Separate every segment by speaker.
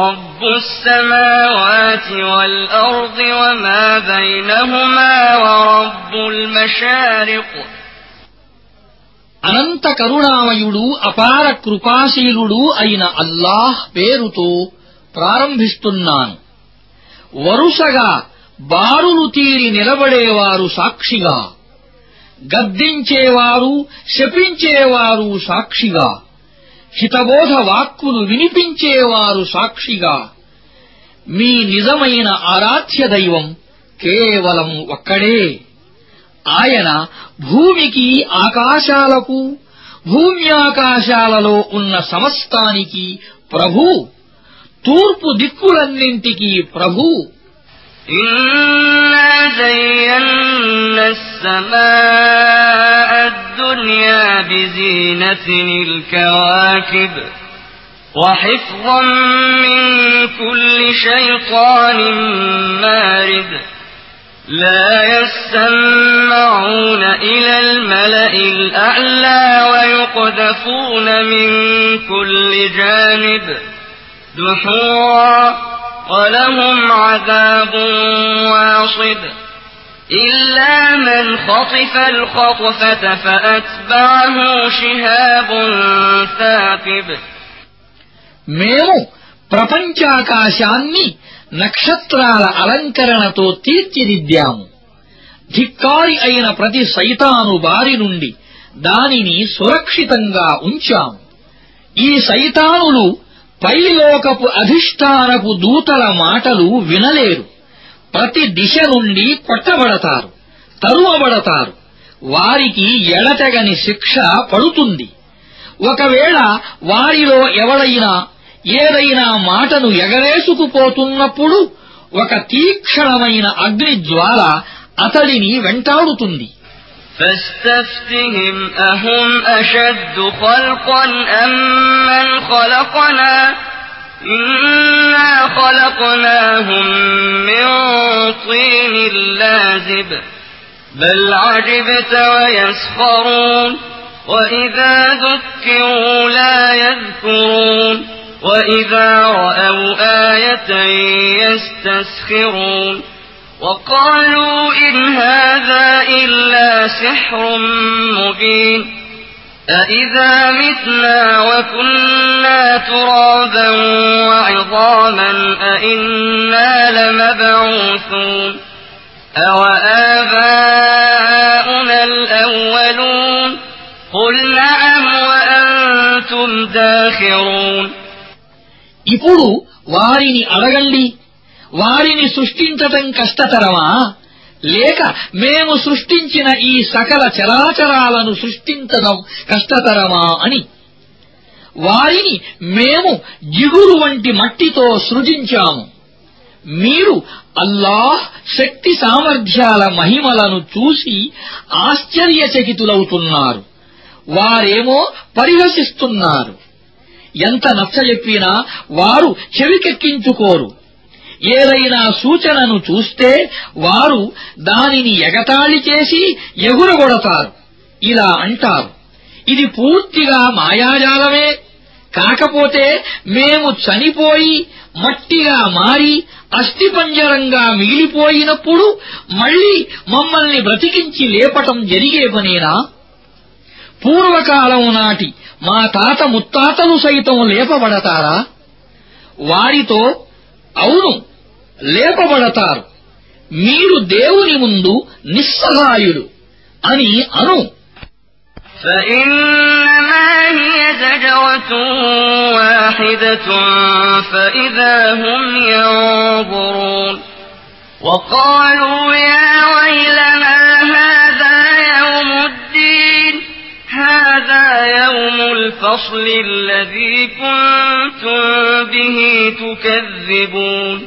Speaker 1: رب السماوات والأرض وما بينهما ورب المشارق
Speaker 2: అనంత కరుణామయుడు అపార కృపాశీలుడు అయిన అల్లాహ్ పేరుతో ప్రారంభిస్తున్నాను వరుసగా బారులు తీరి నిలబడేవారు సాక్షిగా గద్దించేవారు శపించేవారు సాక్షిగా హితబోధ వాక్కులు వినిపించేవారు సాక్షిగా మీ నిజమైన ఆరాధ్య దైవం కేవలం ఒక్కడే ఆయన భూమికి ఆకాశాలకు భూమ్యాకాశాలలో ఉన్న సమస్తానికి ప్రభు తూర్పు దిక్కులన్నింటికీ ప్రభు
Speaker 1: إنا زينا السماء الدنيا بزينة الكواكب وحفظا من كل شيطان مارد لا يسمعون إلى الملأ الأعلى ويقذفون من كل جانب دحورا ولهم عذاب واصب إلا من خطف الخطفة فأتبعه شهاب ثاقب
Speaker 2: మేము ప్రపంచాకాశాన్ని నక్షత్రాల అలంకరణతో తీర్చిదిద్దాము ధిక్కారి అయిన ప్రతి సైతాను బారి నుండి దానిని సురక్షితంగా ఉంచాము ఈ సైతానులు పైలోకపు అధిష్టానపు దూతల మాటలు వినలేరు ప్రతి దిశ నుండి కొట్టబడతారు తరువబడతారు వారికి ఎడతెగని శిక్ష పడుతుంది ఒకవేళ వారిలో ఎవడైనా ఏదైనా మాటను ఎగరేసుకుపోతున్నప్పుడు ఒక తీక్షణమైన అగ్ని జ్వాల అతడిని వెంటాడుతుంది
Speaker 1: فاستفتهم أهم أشد خلقا أم من خلقنا إنا خلقناهم من طين لازب بل عجبت ويسخرون وإذا ذكروا لا يذكرون وإذا رأوا آية يستسخرون وقالوا إن هذا إلا سحر مبين أإذا متنا وكنا ترابا وعظاما أإنا لمبعوثون أوآباؤنا الأولون قل نعم وأنتم داخرون
Speaker 2: ఇప్పుడు వారిని అడగండి వారిని సృష్టించటం కష్టతరమా లేక మేము సృష్టించిన ఈ సకల చరాచరాలను సృష్టించడం కష్టతరమా అని. వారిని మేము జిగురు వంటి మట్టితో సృజించాము. మీరు అల్లాహ్ శక్తి సామర్థ్యాల మహిమలను చూసి ఆశ్చర్యచకితులవుతున్నారు. వారేమో పరిహసిస్తున్నారు. ఎంత నచ్చజెప్పినా వారు చెవికెక్కించుకోరు. ఏదైనా సూచనను చూస్తే వారు దానిని ఎగతాళి చేసి ఎగురగొడతారు. ఇలా అంటారు. ఇది పూర్తిగా మాయాజాలమే. కాకపోతే మేము చనిపోయి మట్టిగా మారి అస్థిపంజరంగా మిగిలిపోయినప్పుడు మళ్ళీ మమ్మల్ని బ్రతికించి లేపటం జరిగే పనేనా? పూర్వకాలం నాటి మా తాత ముత్తాతలు సైతం లేపబడతారా? వారితో అవును లేపబడతారు మీరు దేవుని ముందు నిస్సహాయుడు అని అను
Speaker 1: فإنما هي زجرة واحدة فإذا هم ينظرون وقالوا يا ويلنا هذا يوم الدين هذا يوم الفصل الذي كنتم به تكذبون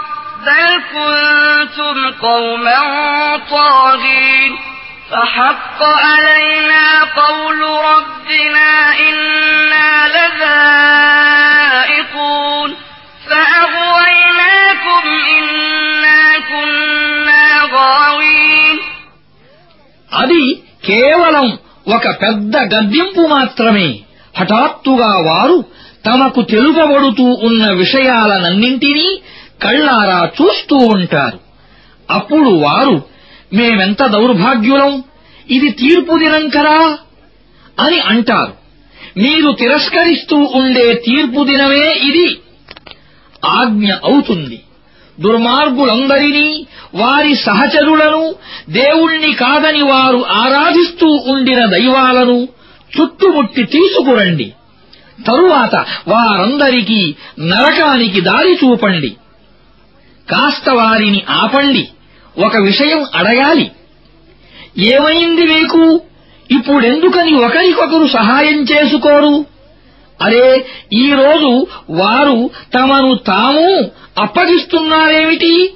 Speaker 1: بل كنتم قوما طاغين فحق علينا قول ربنا إنا لذائقون فأغويناكم إنا كنا غاوين
Speaker 2: అది కేవలం ఒక పెద్ద గద్దింపు మాత్రమే హఠాత్తుగా వారు తమకు తెలుపబడుతూ ఉన్న విషయాలనన్నింటినీ కళ్ళారా చూస్తూ ఉంటారు. అప్పుడు వారు మేమెంత దౌర్భాగ్యులం? ఇది తీర్పు దినం కరా అని అంటారు. మీరు తిరస్కరిస్తూ ఉండే తీర్పు దినమే ఇది. ఆజ్ఞ అవుతుంది. దుర్మార్గులందరినీ వారి సహచరులను దేవుణ్ణి కాదని వారు ఆరాధిస్తూ ఉండిన దైవాలను చుట్టుముట్టి తీసుకురండి. తరువాత వారందరికీ నరకానికి దారి చూపండి. కాస్త వారిని ఆపండి. ఒక విషయం అడగాలి. ఏమైంది మీకు? ఇప్పుడెందుకని ఒకరికొకరు సహాయం చేసుకోరు? అరే ఈరోజు వారు తమను తాము అప్పగిస్తున్నారేమిటి?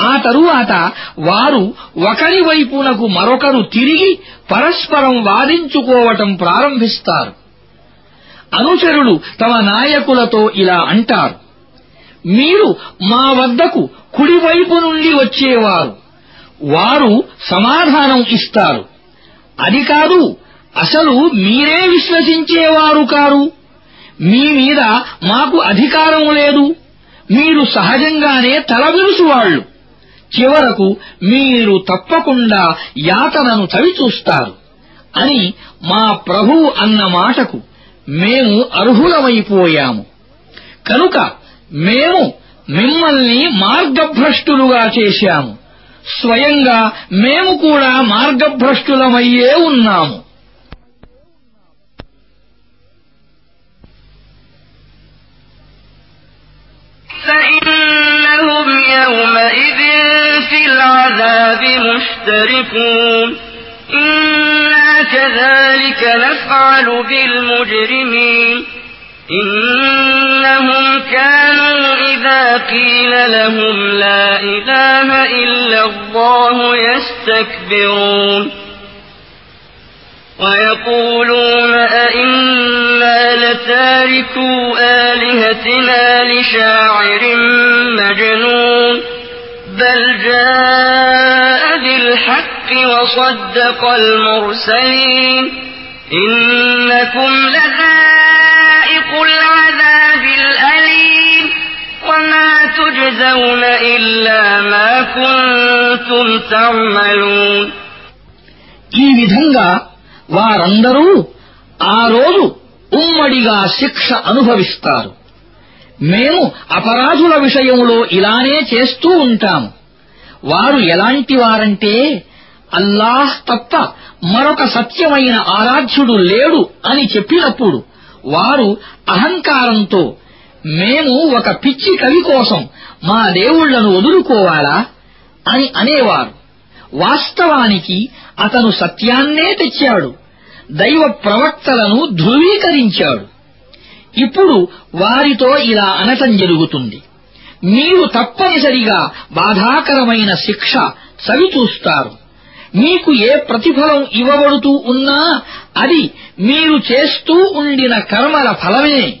Speaker 2: ఆ తరువాత వారు ఒకరి వైపునకు మరొకరు తిరిగి పరస్పరం వాదించుకోవటం ప్రారంభిస్తారు. అనుచరులు తమ నాయకులతో ఇలా అంటారు. మీరు మా వద్దకు కుడివైపు నుండి వచ్చేవారు. వారు సమాధానం ఇస్తారు. అది కాదు అసలు మీరే విశ్వసించేవారు కారు. మీ మీద మాకు అధికారం లేదు. మీరు సహజంగానే తలవిరుసువాళ్ళు చివరకు మీరు తప్పకుండా యాతనను చవిచూస్తారు అని మా ప్రభువు అన్న మాటకు మేము అర్హులమైపోయాము. కనుక మేము మిమ్మల్ని మార్గభ్రష్టులుగా చేశాము స్వయంగా మేము కూడా మార్గభ్రష్టులమయ్యే ఉన్నాము
Speaker 1: فإنهم يومئذ في العذاب مشتركون إنا كذلك نفعل بالمجرمين إنهم كانوا إذا قيل لهم لا إله إلا الله يستكبرون. ويقولون أئنا لتاركو آلهتنا لشاعر مجنون. بل جاء بالحق وصدق المرسلين. إنكم لذائق تجزون إلا ما كنتم تعملون
Speaker 2: ఈ విధంగా వారందరూ ఆ రోజు ఉమ్మడిగా శిక్ష అనుభవిస్తారు మేము అపరాధుల విషయంలో ఇలానే చేస్తూ ఉంటాము వారు ఎలాంటి వారంటే అల్లాహ్ తప్ప మరొక సత్యమైన ఆరాధ్యుడు లేడు అని చెప్పినప్పుడు వారు అహంకారంతో మేము ఒక పిచ్చి కవి కోసం మా దేవుళ్ళను వదులుకోవాలా అని అనేవారు. వాస్తవానికి అతను సత్యాన్నే తెచ్చాడు. దైవ ప్రవక్తలను ధృవీకరించాడు. ఇప్పుడు వారితో ఇలా అనటం జరుగుతుంది. మీరు తప్పనిసరిగా బాధాకరమైన శిక్ష సవిచూస్తారు మీకు ఏ ప్రతిఫలం ఇవ్వబడుతూ ఉన్నా అది మీరు చేస్తూ ఉండిన కర్మల ఫలమే.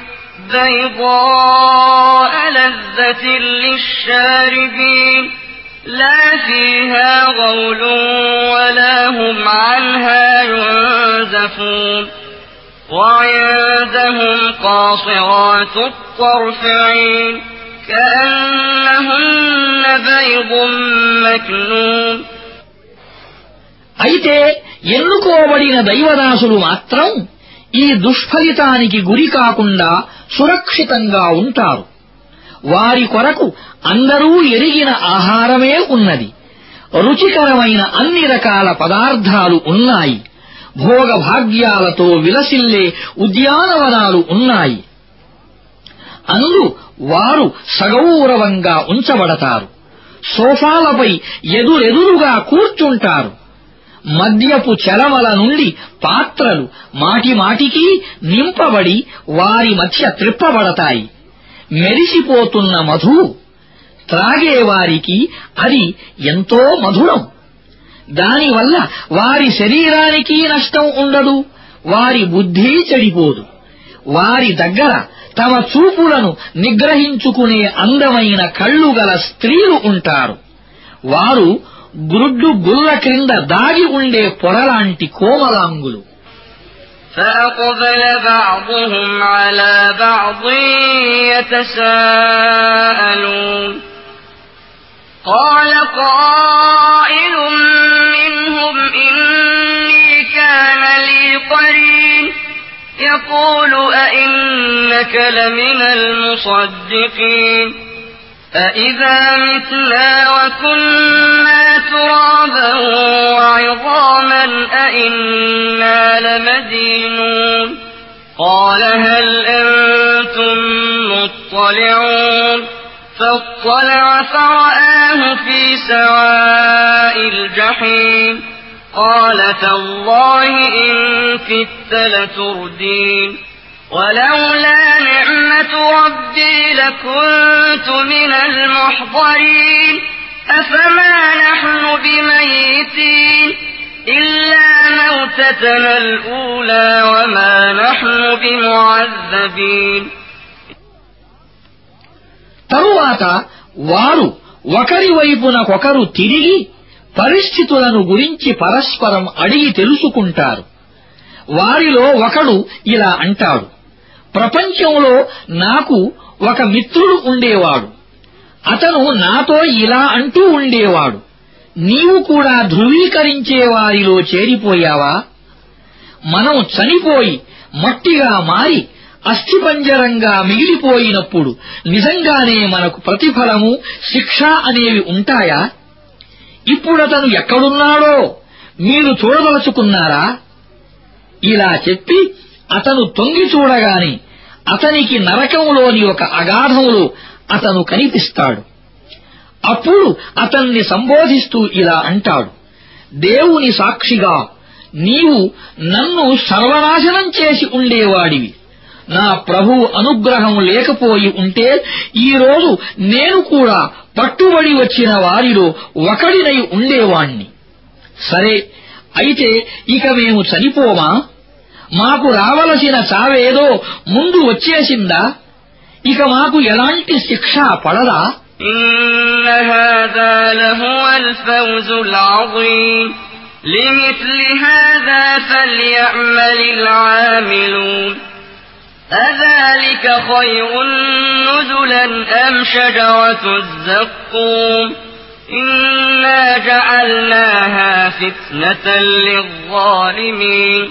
Speaker 1: بيضاء لذة للشاربين لا فيها غول ولا هم عنها ينزفون وعندهم قاصرات الطرف عين كأنهن بيض مكنون
Speaker 2: అయితే ఎన్నుకోబడిన దైవదాసులు మాత్రం ఈ దుష్ఫలితానికి గురి కాకుండా సురక్షితంగా ఉంటారు. వారి కొరకు అందరూ ఎరిగిన ఆహారమే ఉన్నది. రుచికరమైన అన్ని రకాల పదార్థాలు ఉన్నాయి. భోగభాగ్యాలతో విలసిల్లే ఉద్యానవనాలు ఉన్నాయి. అందు వారు సగౌరవంగా ఉంచబడతారు. సోఫాలపై ఎదురెదురుగా కూర్చుంటారు. మద్యపు చెలమల నుండి పాత్రలు మాటిమాటికి నింపబడి వారి మధ్య త్రిప్పబడతాయి. మెరిసిపోతున్న మధు త్రాగేవారికి అది ఎంతో మధురం. దానివల్ల వారి శరీరానికి నష్టం ఉండదు వారి బుద్ధి చెడిపోదు. వారి దగ్గర తమ చూపులను నిగ్రహించుకునే అందమైన కళ్ళు గల స్త్రీలు ఉంటారు. వారు గ్రుడ్డు గుల్ల క్రింద దాగి ఉండే పొరలాంటి కోమలాంగులు
Speaker 1: فأقبل بعضهم على بعض يتساءلون قال قائل منهم إني كان لي قرين يقول أئنك لمن المصدقين أئذا متنا وكنا ترابا وعظاما أئنا لمدينون قال هل أنتم مطلعون فاطلع فرآه في سواء الجحيم قال تالله إن كدت لتردين ولولا نعمة ربي لكنت من المحضرين أفما نحن بميتين إلا موتتنا الأولى وما نحن بمعذبين
Speaker 2: తరువాత వారు ఒకరి వైపునకొకరు తిరిగి పరిస్థితులను గురించి పరస్పరం అడిగి తెలుసుకుంటారు వారిలో ఒకడు ఇలా అంటాడు ప్రపంచంలో నాకు ఒక మిత్రుడు ఉండేవాడు. అతను నాతో ఇలా అంటూ ఉండేవాడు. నీవు కూడా ధృవీకరించే వారిలో చేరిపోయావా? మనం చనిపోయి మట్టిగా మారి అస్థిపంజరంగా మిగిలిపోయినప్పుడు నిజంగానే మనకు ప్రతిఫలము శిక్ష అనేవి ఉంటాయా? ఇప్పుడతను ఎక్కడున్నాడో మీరు చూడదలుచుకున్నారా? ఇలా చెప్పి అతను తొంగి చూడగాని అతనికి నరకంలోని ఒక అగాధములు అతను కనిపిస్తాడు. అప్పుడు అతన్ని సంబోధిస్తూ ఇలా అంటాడు దేవుని సాక్షిగా నీవు నన్ను సర్వనాశనం చేసి ఉండేవాడివి. నా ప్రభు అనుగ్రహం లేకపోయి ఉంటే ఈరోజు నేను కూడా పట్టుబడి వచ్చిన వారిలో ఒకడినై ఉండేవాణ్ణి. సరే అయితే ఇక మేము చనిపోమా మాకు రావలసిన చావేదో ముందు వచ్చేసిందా ఇక మాకు ఎలాంటి శిక్ష పడదా
Speaker 1: إن هذا لهو الفوز العظيم لمثل هذا فليعمل العاملون أذلك خير نزلا أم شجرة الزقوم إنا جعلناها فتنة للظالمين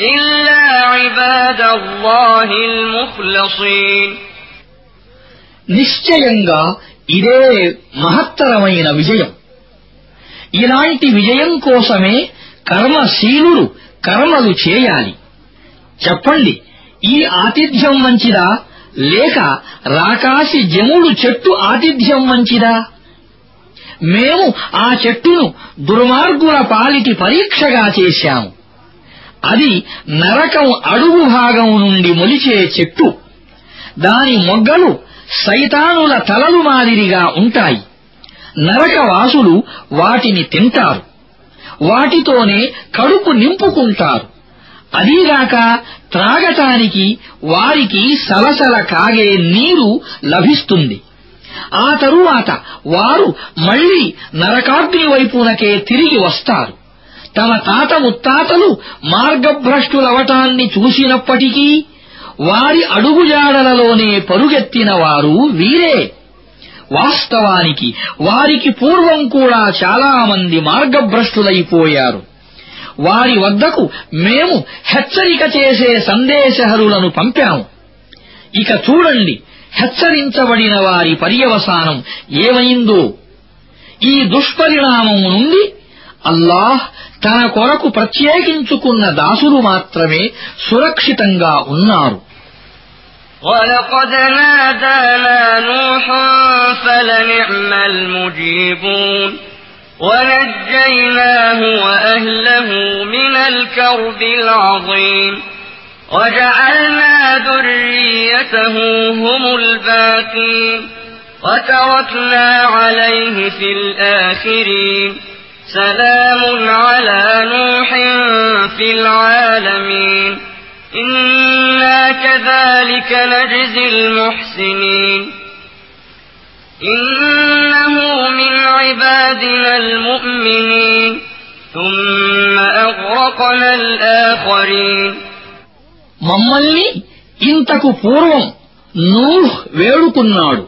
Speaker 1: إلا عباد الله المخلصين
Speaker 2: నిశ్చయంగా ఇదే మహత్తరమైన విజయం ఇలాంటి విజయం కోసమే కర్మశీలురు కర్మలు చేయాలి చెప్పండి ఈ ఆతిథ్యం మంచిదా లేక రాకాసి జముడు చెట్టు ఆతిథ్యం మంచిదా మేము ఆ చెట్టును దుర్మార్గుల పాలిటి పరీక్షగా చేశాము అది నరకం అడుగు భాగం నుండి మొలిచే చెట్టు. దాని మొగ్గలు సైతానుల తలలు మాదిరిగా ఉంటాయి. నరకవాసులు వాటిని తింటారు. వాటితోనే కడుపు నింపుకుంటారు. అదీగాక త్రాగటానికి వారికి సలసల కాగే నీరు లభిస్తుంది. ఆ తరువాత వారు మళ్ళీ నరకాగ్ని వైపునకే తిరిగి వస్తారు. తమ తాత ముత్తాతలు మార్గభ్రష్టులవటాన్ని చూసినప్పటికీ వారి అడుగుజాడలలోనే పరుగెత్తిన వారు వీరే. వాస్తవానికి వారికి పూర్వం కూడా చాలా మంది మార్గభ్రష్టులైపోయారు. వారి వద్దకు మేము హెచ్చరిక చేసే సందేశహరులను పంపాము. ఇక చూడండి హెచ్చరించబడిన వారి పర్యవసానం ఏమైందో. ఈ దుష్పరిణామం నుండి అల్లాహ్ తన కొరకు ప్రత్యేకించుకున్న దాసులు మాత్రమే సురక్షితంగా ఉన్నారు
Speaker 1: ولقد نادانا نوح فلنعم المجيبون ونجيناه وأهله من الكرب العظيم وجعلنا ذريته هم الباقين وتركنا عليه في الآخرين سلام على نوح في العالمين إنا كذلك نجزي المحسنين إنه من عبادنا المؤمنين ثم أغرقنا الآخرين
Speaker 2: మమ్మల్ని ఇంతకు పూర్వం నూహ్ వేడుకున్నాడు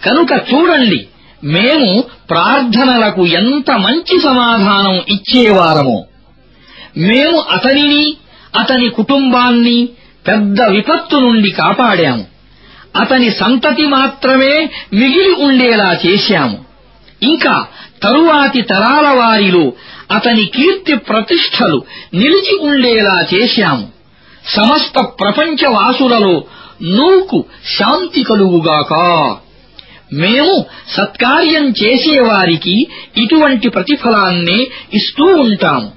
Speaker 2: కనుక చూడండి మేము ప్రార్థనలకు ఎంత మంచి సమాధానం ఇచ్చేవారమో. మేము అతనిని అతని కుటుంబాన్ని పెద్ద విపత్తు నుండి కాపాడాము. అతని సంతతి మాత్రమే మిగిలి ఉండేలా చేశాము. ఇంకా తరువాతి తరాల వారిలో అతని కీర్తి ప్రతిష్టలు నిలిచి ఉండేలా చేశాము. సమస్త ప్రపంచవాసులలో నూకు శాంతి కలుగుగాక. మేము సత్కార్యం చేసేవారికి ఇటువంటి ప్రతిఫలాన్నే ఇస్తూ ఉంటాము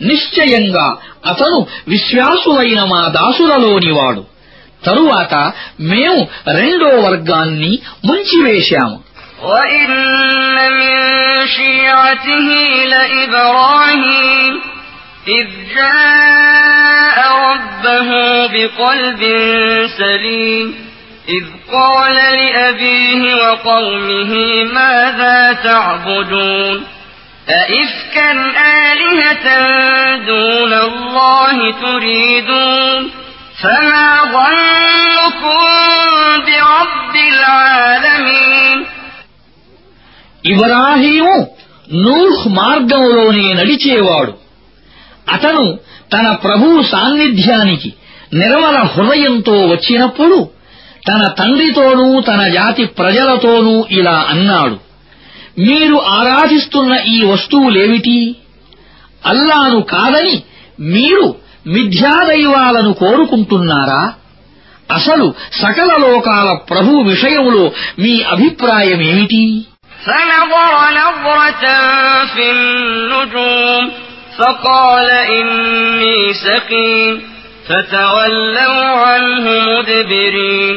Speaker 2: నిశ్చయంగా అతను విశ్వాసులైన మా దాసులలోనివాడు తరువాత మేము రెండో వర్గాన్ని ముంచివేశాము
Speaker 1: وإن من شيعته لإبراهيم إذ جاء ربه بقلب سليم إذ قال لأبيه وقومه ماذا تعبدون أئفكا آلهة دون الله تريدون فما ظنكم برب العالمين
Speaker 2: ఇబ్రాహీము నూహ్ మార్గంలోనే నడిచేవాడు అతను తన ప్రభువు సాన్నిధ్యానికి నిర్మల హృదయంతో వచ్చినప్పుడు తన తండ్రితోనూ తన జాతి ప్రజలతోనూ ఇలా అన్నాడు మీరు ఆరాధిస్తున్న ఈ వస్తువులేమిటి అల్లాను కాదని మీరు మిథ్యాదైవాలను కోరుకుంటున్నారా అసలు సకల లోకాల ప్రభు విషయంలో మీ అభిప్రాయమేమిటి
Speaker 1: فنظر نظرة في النجوم فقال إني سقيم فتولوا عنه مدبرين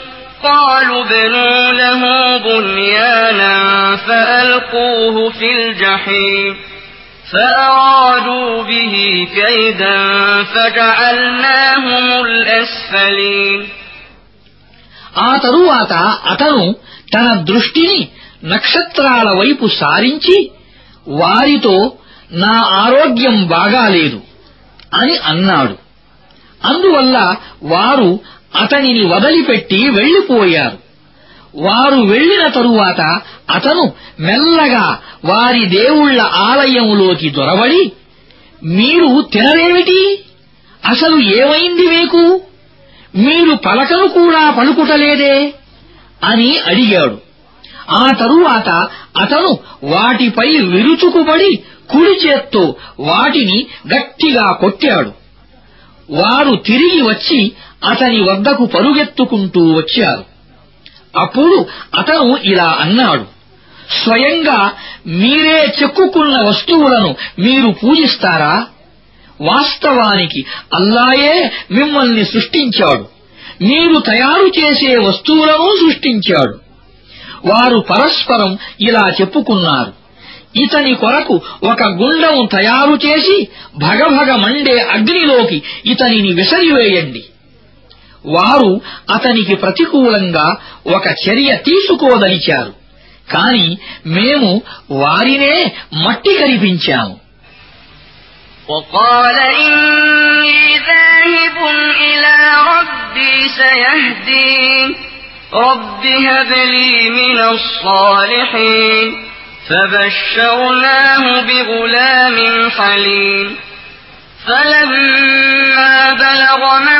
Speaker 1: قالوا ابنوا له بنيانا فألقوه في الجحيم فأرادوا به كيدا فجعلناهم الأسفلين
Speaker 2: ఆ తరువాత అతను తన దృష్టిని నక్షత్రాల వైపు సారించి వారితో నా ఆరోగ్యం బాగాలేదు అని అన్నాడు అందువల్ల వారు అతనిని వదిలిపెట్టి వెళ్ళిపోయారు వారు వెళ్ళిన తరువాత అతను మెల్లగా వారి దేవుళ్ళ ఆలయములోకి దొరబడి మీరు తినరేమిటి? అసలు ఏమైంది మీకు? మీరు పలకను కూడా పలుకుటలేదే? అని అడిగాడు. ఆ తరువాత అతను వాటిపై విరుచుకుపడి కుడి చేత్తో వాటిని గట్టిగా కొట్టాడు. వారు తిరిగి వచ్చి అతని వద్దకు పరుగెత్తుకుంటూ వచ్చారు. అప్పుడు అతను ఇలా అన్నాడు స్వయంగా మీరే చెక్కుకున్న వస్తువులను మీరు పూజిస్తారా? వాస్తవానికి అల్లాయే మిమ్మల్ని సృష్టించాడు. మీరు తయారు చేసే వస్తువులను సృష్టించాడు. వారు పరస్పరం ఇలా చెప్పుకున్నారు ఇతని కొరకు ఒక గుండం తయారు చేసి భగభగ మండే అగ్నిలోకి ఇతనిని విసరివేయండి. వారు అతనికి ప్రతికూలంగా ఒక చర్య తీసుకోదలిచారు కాని మేము వారినే మట్టి కనిపించాము
Speaker 1: وقال إني ذاهب إلى ربي سيهدين رب هب لي من الصالحين فبشرناه بغلام حليم فلما بلغ معه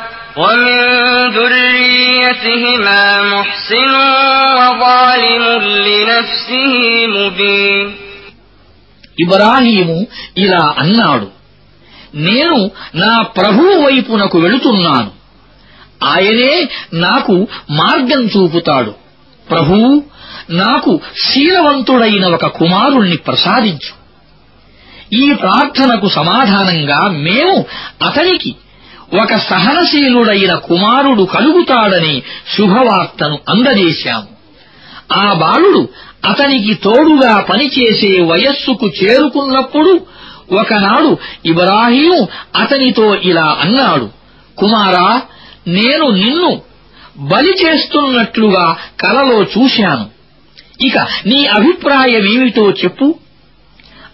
Speaker 1: ومن ذريتهما محسن وظالم لنفسه مبين
Speaker 2: ఇబ్రాహీము ఇలా అన్నాడు నేను నా ప్రభువు వైపునకు వెళుతున్నాను ఆయనే నాకు మార్గం చూపుతాడు ప్రభువు నాకు శీలవంతుడైన ఒక కుమారుణ్ణి ప్రసాదించు ఈ ప్రార్థనకు సమాధానంగా మేము అతనికి ఒక సహనశీలుడైన కుమారుడు కలుగుతాడని శుభవార్తను అందజేశాము. ఆ బాలుడు అతనికి తోడుగా పనిచేసే వయస్సుకు చేరుకున్నప్పుడు ఒకనాడు ఇబ్రాహీం అతనితో ఇలా అన్నాడు కుమారా నేను నిన్ను బలి చేస్తున్నట్లుగా కలలో చూశాను. ఇక నీ అభిప్రాయమేమిటో చెప్పు.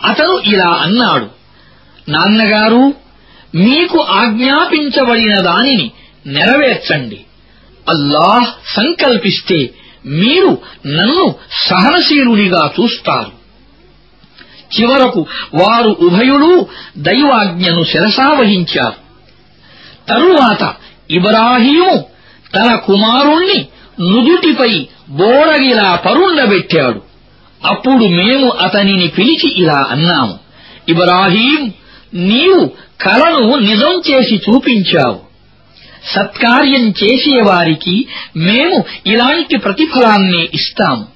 Speaker 2: అతను ఇలా అన్నాడు నాన్నగారు మీకు ఆజ్ఞాపించబడిన దానిని నెరవేర్చండి. అల్లాహ్ సంకల్పిస్తే మీరు నన్ను సహనశీలునిగా చూస్తారు. చివరకు వారు ఉభయులు దైవాజ్ఞను శిరసావహించారు. తరువాత ఇబ్రాహీము తన కుమారుణ్ణి నుదుటిపై బోరగిలా పరుండబెట్టాడు. అప్పుడు మేము అతనిని పిలిచి ఇలా అన్నాము ఇబ్రాహీం నీవు కలను నిజం చేసి చూపించావు. సత్కార్యం చేసేవారికి మేము ఇలాంటి ప్రతిఫలాన్ని ఇస్తాము.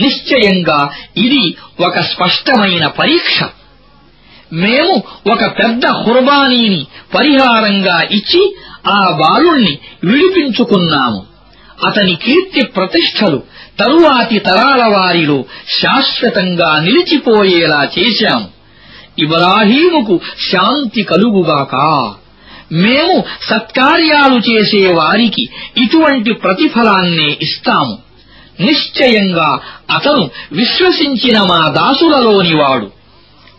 Speaker 2: నిశ్చయంగా ఇది ఒక స్పష్టమైన పరీక్ష. మేము ఒక పెద్ద హుర్బానీని పరిహారంగా ఇచ్చి ఆ బాలుణ్ణి విడిపించుకున్నాము. అతని కీర్తి ప్రతిష్టలు తరువాతి తరాల వారిలో శాశ్వతంగా నిలిచిపోయేలా చేశాము. ఇబ్రాహీముకు శాంతి కలుగుగాక. మేము సత్కార్యాలు చేసే వారికి ఇటువంటి ప్రతిఫలాన్నే ఇస్తాము. నిశ్చయంగా అతను విశ్వసించిన మా దాసులలోనివాడు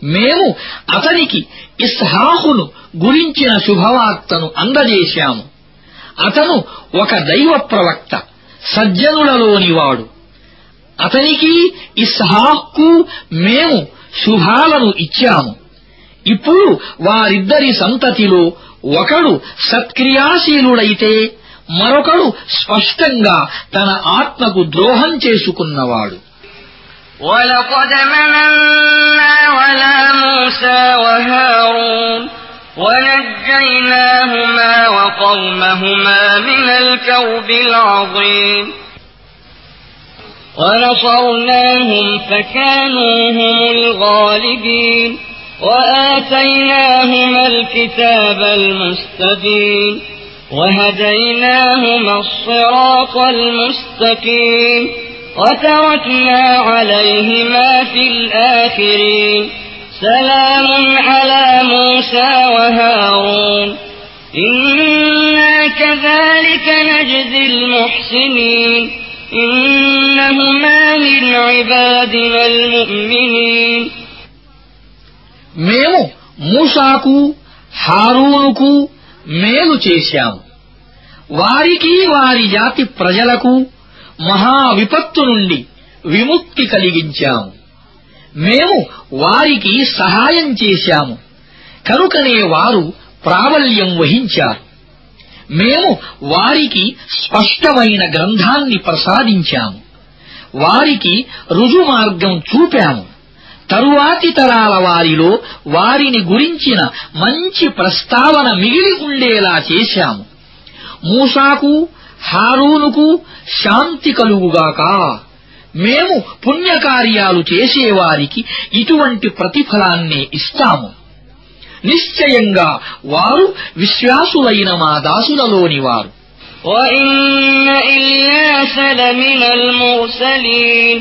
Speaker 2: మేము అతనికి ఇస్హాహును గురించిన శుభవార్తను అందజేశాము. అతను ఒక దైవ ప్రవక్త సజ్జనులలోనివాడు అతనికి ఇస్హాహ్కు మేము శుభాలను ఇచ్చాము ఇప్పుడు వారిద్దరి సంతతిలో ఒకడు సత్క్రియాశీలుడైతే మరొకడు స్పష్టంగా తన ఆత్మకు ద్రోహం చేసుకున్నవాడు
Speaker 1: ولقد مننا على موسى وهارون ونجيناهما وقومهما من الكرب العظيم ونصرناهم فكانوا هم الغالبين وآتيناهما الكتاب المستبين وهديناهما الصراط المستقيم وتركنا عليهما في الآخرين سلام على موسى وهارون إنا كذلك نجزي المحسنين
Speaker 2: మేము మూసాకు హారూనుకు మేలు చేశాము. వారికి వారి జాతి ప్రజలకు మహా విపత్తు నుండి విముక్తి కలిగించాము. మేము వారికి సహాయం చేశాము. కనుకనే వారు ప్రాబల్యం వహించారు. మేము వారికి స్పష్టమైన గ్రంథాన్ని ప్రసాదించాము. వారికి రుజుమార్గం చూపాము. తరువాతి తరాల వారిలో వారిని గురించిన మంచి ప్రస్తావన మిగిలి ఉండేలా చేశాము. మూసాకు హారూనుకు శాంతి కలుగుగాక. మేము పుణ్యకార్యాలు చేసేవారికి ఇటువంటి ప్రతిఫలాన్నే ఇస్తాము. నిశ్చయంగా వారు విశ్వాసులైన మా దాసులలోని వారు
Speaker 1: وإن إلياس لمن المرسلين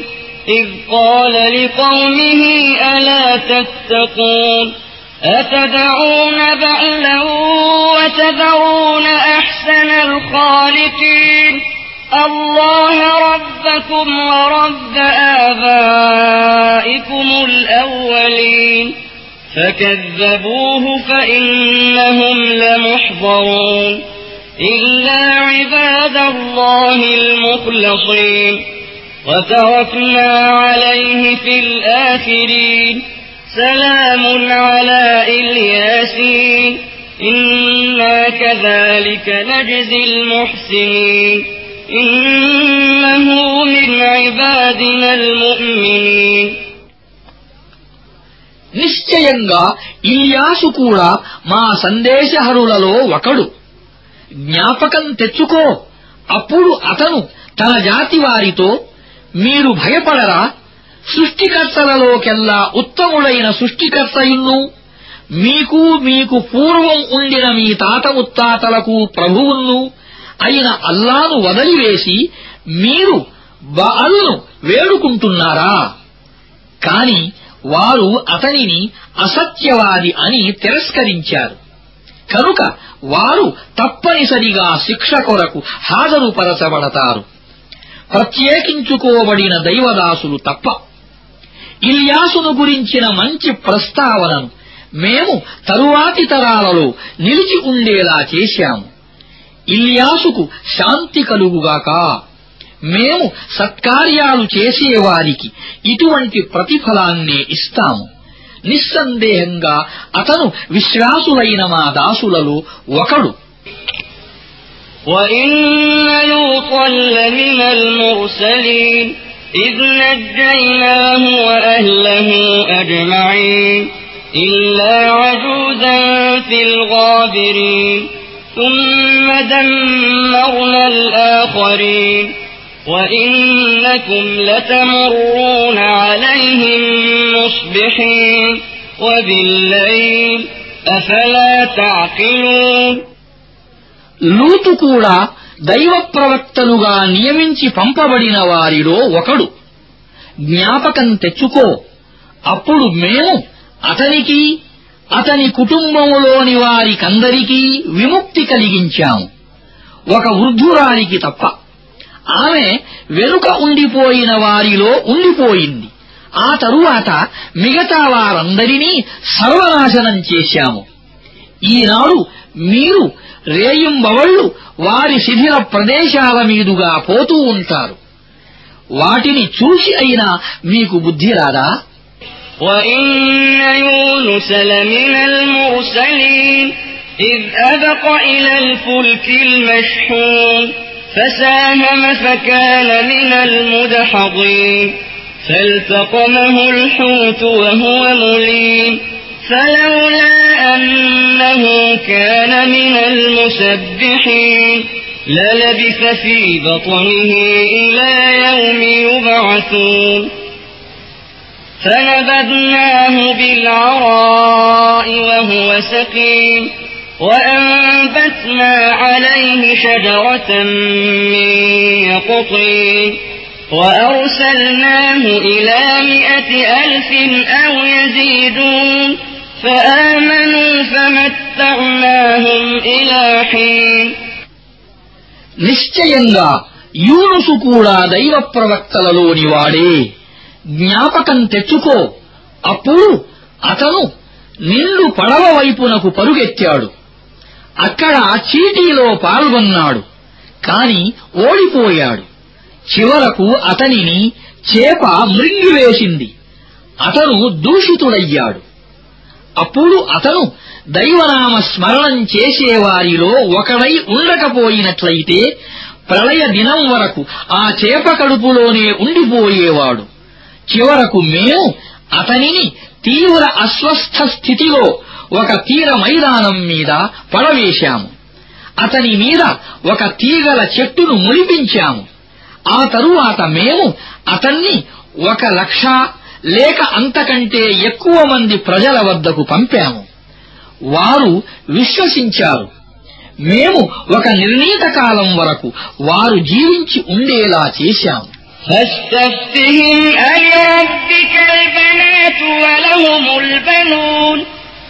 Speaker 1: إذ قال لقومه ألا تتقون أتدعون بعلا وتذرون أحسن الخالقين الله ربكم ورب آبائكم الأولين فكذبوه فإنهم لمحضرون إلا عباد الله المخلصين وتركنا عليه في الآخرين سلام على إلياسين إنا كذلك نجزي المحسنين إنه من عبادنا المؤمنين
Speaker 2: నిశ్చయంగా ఇల్యాసు కూడా మా సందేశహరులలో ఒకడు. జ్ఞాపకం తెచ్చుకో. అప్పుడు అతను తన జాతి వారితో మీరు భయపడరా సృష్టికర్తలలోకెల్లా ఉత్తముడైన సృష్టికర్తయున్ను మీకు మీకు పూర్వం ఉండిన మీ తాత ముత్తాతలకు ప్రభువును అయిన అల్లాను వదిలివేసి మీరు బాలును వేడుకుంటున్నారా? కాని వారు అతనిని అసత్యవాది అని తిరస్కరించారు. కనుక వారు తప్పనిసరిగా శిక్ష కొరకు హాజరుపరచబడతారు. ప్రత్యేకించుకోబడిన దైవదాసులు తప్ప. ఇల్యాసును గురించిన మంచి ప్రస్తావనను మేము తరువాతి తరాలలో నిలిచి ఉండేలా చేశాము. ఇల్యాసుకు శాంతి కలుగుగాక. మేము సత్కార్యాలు చేసేవారికి ఇటువంటి ప్రతిఫలాన్నే ఇస్తాము నిస్సందేహంగా అతను విశ్వాసులైన మా దాసులలో ఒకడు
Speaker 1: وإن لوطا لمن المرسلين إذ نجيناه وأهله أجمعين إلا عجوزا في الغابرين ثم دمرنا الآخرين وإنكم لتمرون عليهم مصبحين وبالليل أفلا تعقلون
Speaker 2: లూతు కూడా దైవ ప్రవక్తలుగా నియమించి పంపబడిన వారిలో ఒకడు జ్ఞాపకం తెచ్చుకో అప్పుడు మేము అతనికి అతని కుటుంబములోని వారికందరికీ విముక్తి కలిగించాము ఒక వృద్ధురాలికి తప్ప ఆమె వెనుక ఉండిపోయిన వారిలో ఉండిపోయింది ఆ తరువాత మిగతా వారందరినీ సర్వనాశనం చేశాము ఈనాడు మీరు రేయింబవళ్లు వారి శిథిల ప్రదేశాల మీదుగా పోతూ ఉంటారు వాటిని చూసి అయినా మీకు బుద్ధి రాదా
Speaker 1: وإن يونس لمن المرسلين إذ أبق إلى الفلك المشحون فساهم فكان من المدحضين فالتقمه الحوت وهو مليم. فلولا أنه كان من المسبحين للبث في بطنه إلى يوم يبعثون. فنبذناه بالعراء وهو سقيم. وأنبتنا عليه شجرة من يقطين وأرسلناه إلى مئة ألف أو يزيدون فآمنوا فمتعناهم إلى حين
Speaker 2: నిశ్చయంగా యూనుసు కూడా దైవ ప్రవక్తలలోని వాడే జ్ఞాపకం తెచ్చుకో అప్పుడు అతను నిండు పడవ వైపునకు పరుగెత్తాడు అక్కడ చీటీలో పాల్గొన్నాడు. కాని ఓడిపోయాడు. చివరకు అతనిని చేప మృంగివేసింది. అతను దూషితుడయ్యాడు. అప్పుడు అతను దైవనామ స్మరణం చేసేవారిలో ఒకడై ఉండకపోయినట్లయితే ప్రళయ దినం వరకు ఆ చేప కడుపులోనే ఉండిపోయేవాడు. చివరకు మేము అతనిని తీవ్ర అస్వస్థ స్థితిలో ఒక తీర మైదానం మీద పడవేశాము అతని మీద ఒక తీగల చెట్టును ములిపించాము ఆ తరువాత మేము అతన్ని ఒక లక్ష లేక అంతకంటే ఎక్కువ మంది ప్రజల వద్దకు పంపాము వారు విశ్వసించారు మేము ఒక నిర్ణీత కాలం వరకు వారు జీవించి ఉండేలా చేశాము
Speaker 1: فاستفتهم ألربك البنات ولهم البنون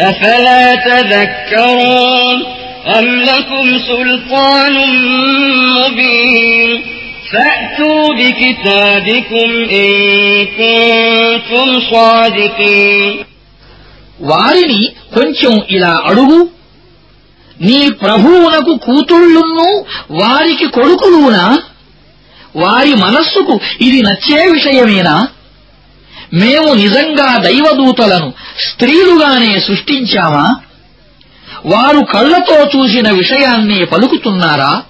Speaker 1: أفلا تذكرون أم لكم سلطان مبين فأتوا بكتابكم إن كنتم صادقين
Speaker 2: వారిని కొంచెం ఇలా అడుగు నీ ప్రభువునకు కూతుళ్ళును వారికి కొడుకులునా వారి మనస్సుకు ఇది నచ్చే విషయమేనా మేము నిజంగా దైవదూతలను స్త్రీలుగానే సృష్టించామా? వారు కళ్ళతో చూసిన విషయాన్నే పలుకుతున్నారా?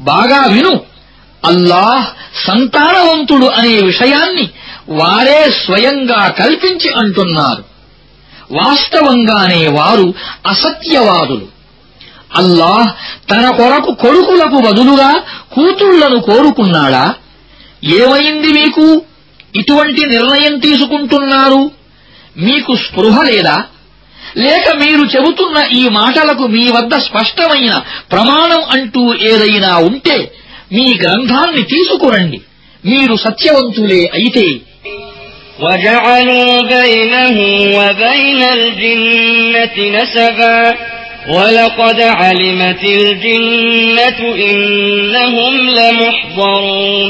Speaker 2: బాగా విను. అల్లాహ్ సంతానవంతుడు అనే విషయాన్ని వారే స్వయంగా కల్పించి అంటున్నారు. వాస్తవంగానే వారు అసత్యవాదులు. అల్లాహ్ తన కొరకు కొడుకులకు బదులుగా కూతుళ్ళను కోరుకున్నాడా? ఏమైంది మీకు? ఇటువంటి నిర్ణయం తీసుకుంటున్నారు మీకు స్పృహ లేదా లేక మీరు చెబుతున్న ఈ మాటలకు మీ వద్ద స్పష్టమైన ప్రమాణం అంటూ ఏదైనా ఉంటే మీ గ్రంథాన్ని తీసుకురండి మీరు సత్యవంతులే అయితే
Speaker 1: وجعلوا بينه وبين الجنة نسبا ولقد علمت الجنة إنهم لمحضرون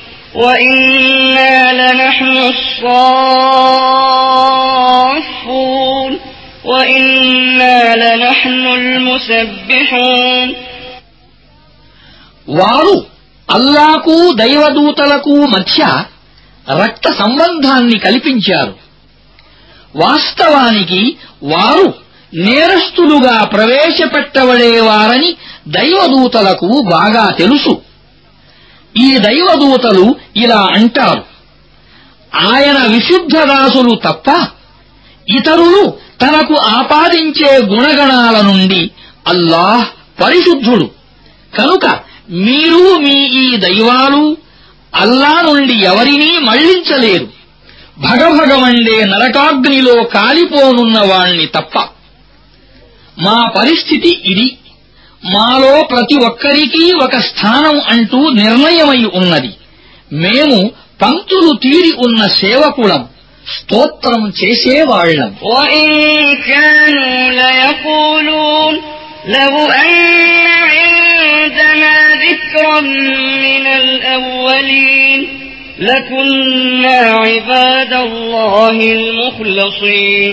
Speaker 1: وإنا لنحن الصافون وإنا لنحن المسبحون
Speaker 2: వారు అల్లాకు దైవదూతలకు మధ్య రక్త సంబంధాన్ని కల్పించారు వాస్తవానికి వారు నేరస్తులుగా ప్రవేశపెట్టబడేవారని దైవదూతలకు బాగా తెలుసు ఈ దైవదూతలు ఇలా అంటారు. ఆయన విశుద్ధ దాసులు తప్ప ఇతరులు తనకు ఆపాదించే గుణగణాల నుండి అల్లాహ్ పరిశుద్ధుడు. కనుక మీరు మీ ఈ దైవాలు అల్లా నుండి ఎవరినీ మళ్ళించలేరు. భగభగమండే నరకాగ్నిలో కాలిపోనున్న వాణ్ణి తప్ప. మా పరిస్థితి ఇది. మాలో ప్రతి ఒక్కరికీ ఒక స్థానం అంటూ నిర్ణయమై ఉన్నది మేము పంక్తులు తీరి ఉన్న సేవకులం స్తోత్రం చేసేవాళ్లం
Speaker 1: وإن كانوا ليقولون لو أن عندنا ذكرا من الأولين لكنا عباد الله المخلصين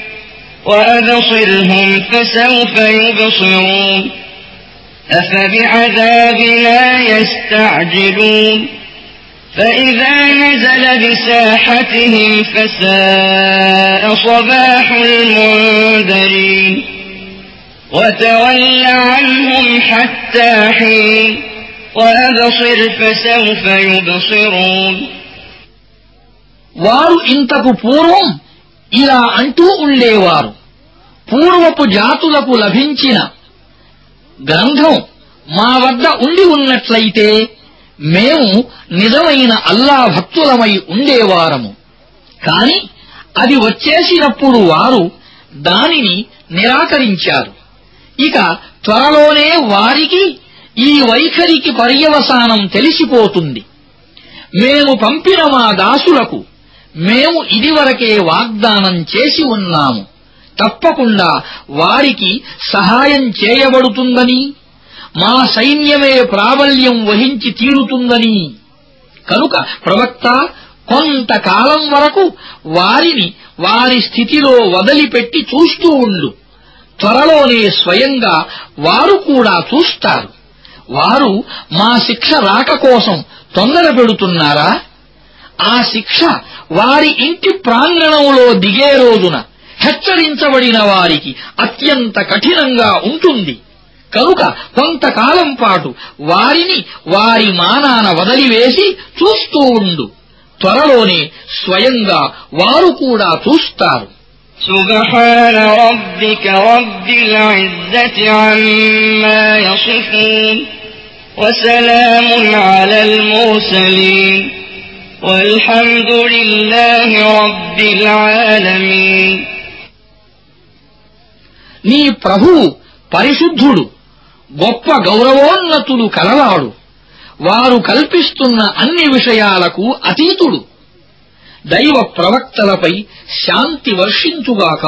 Speaker 1: وأبصرهم فسوف يبصرون أفبعذابنا يستعجلون فإذا نزل بساحتهم فساء صباح المنذرين وتول عنهم حتى حين وأبصر فسوف يبصرون
Speaker 2: వారు ఇంతకు పూర్వం ఇలా అంటూ ఉండేవారు. పూర్వపు జాతులకు లభించిన గ్రంథం మా వద్ద ఉండి ఉన్నట్లయితే మేము నిజమైన అల్లా భక్తులమై ఉండేవారము. కాని అది వచ్చేసినప్పుడు వారు దానిని నిరాకరించారు. ఇక త్వరలోనే వారికి ఈ వైఖరికి పర్యవసానం తెలిసిపోతుంది. మేము పంపిన మా దాసులకు మేము ఇదివరకే వాగ్దానం చేసి ఉన్నాము. తప్పకుండా వారికి సహాయం చేయబడుతుందని మా సైన్యమే ప్రాబల్యం వహించి తీరుతుందని. కనుక ప్రవక్త కొంతకాలం వరకు వారిని వారి స్థితిలో వదిలిపెట్టి చూస్తూ ఉండు. త్వరలోనే స్వయంగా వారు కూడా చూస్తారు. వారు మా శిక్ష రాక కోసం తొందర పెడుతున్నారా ఆ శిక్ష వారి ఇంటి ప్రాంగణంలో దిగే రోజున హెచ్చరించబడిన వారికి అత్యంత కఠినంగా ఉంటుంది కనుక కొంతకాలం పాటు వారిని వారి మానాన వదిలివేసి చూస్తూ ఉండు త్వరలోనే స్వయంగా వారు కూడా చూస్తారు
Speaker 1: سبحان ربك رب العزة عما يصفون وسلام على المرسلين والحمد لله رب العالمين
Speaker 2: నీ ప్రభువు పరిశుద్ధుడు గొప్ప గౌరవోన్నతులు కలవాడు వారు కల్పిస్తున్న అన్ని విషయాలకు అతీతుడు దైవ ప్రవక్తలపై శాంతి వర్షించుగాక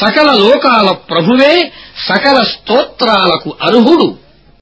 Speaker 2: సకల లోకాల ప్రభువే సకల స్తోత్రాలకు అర్హుడు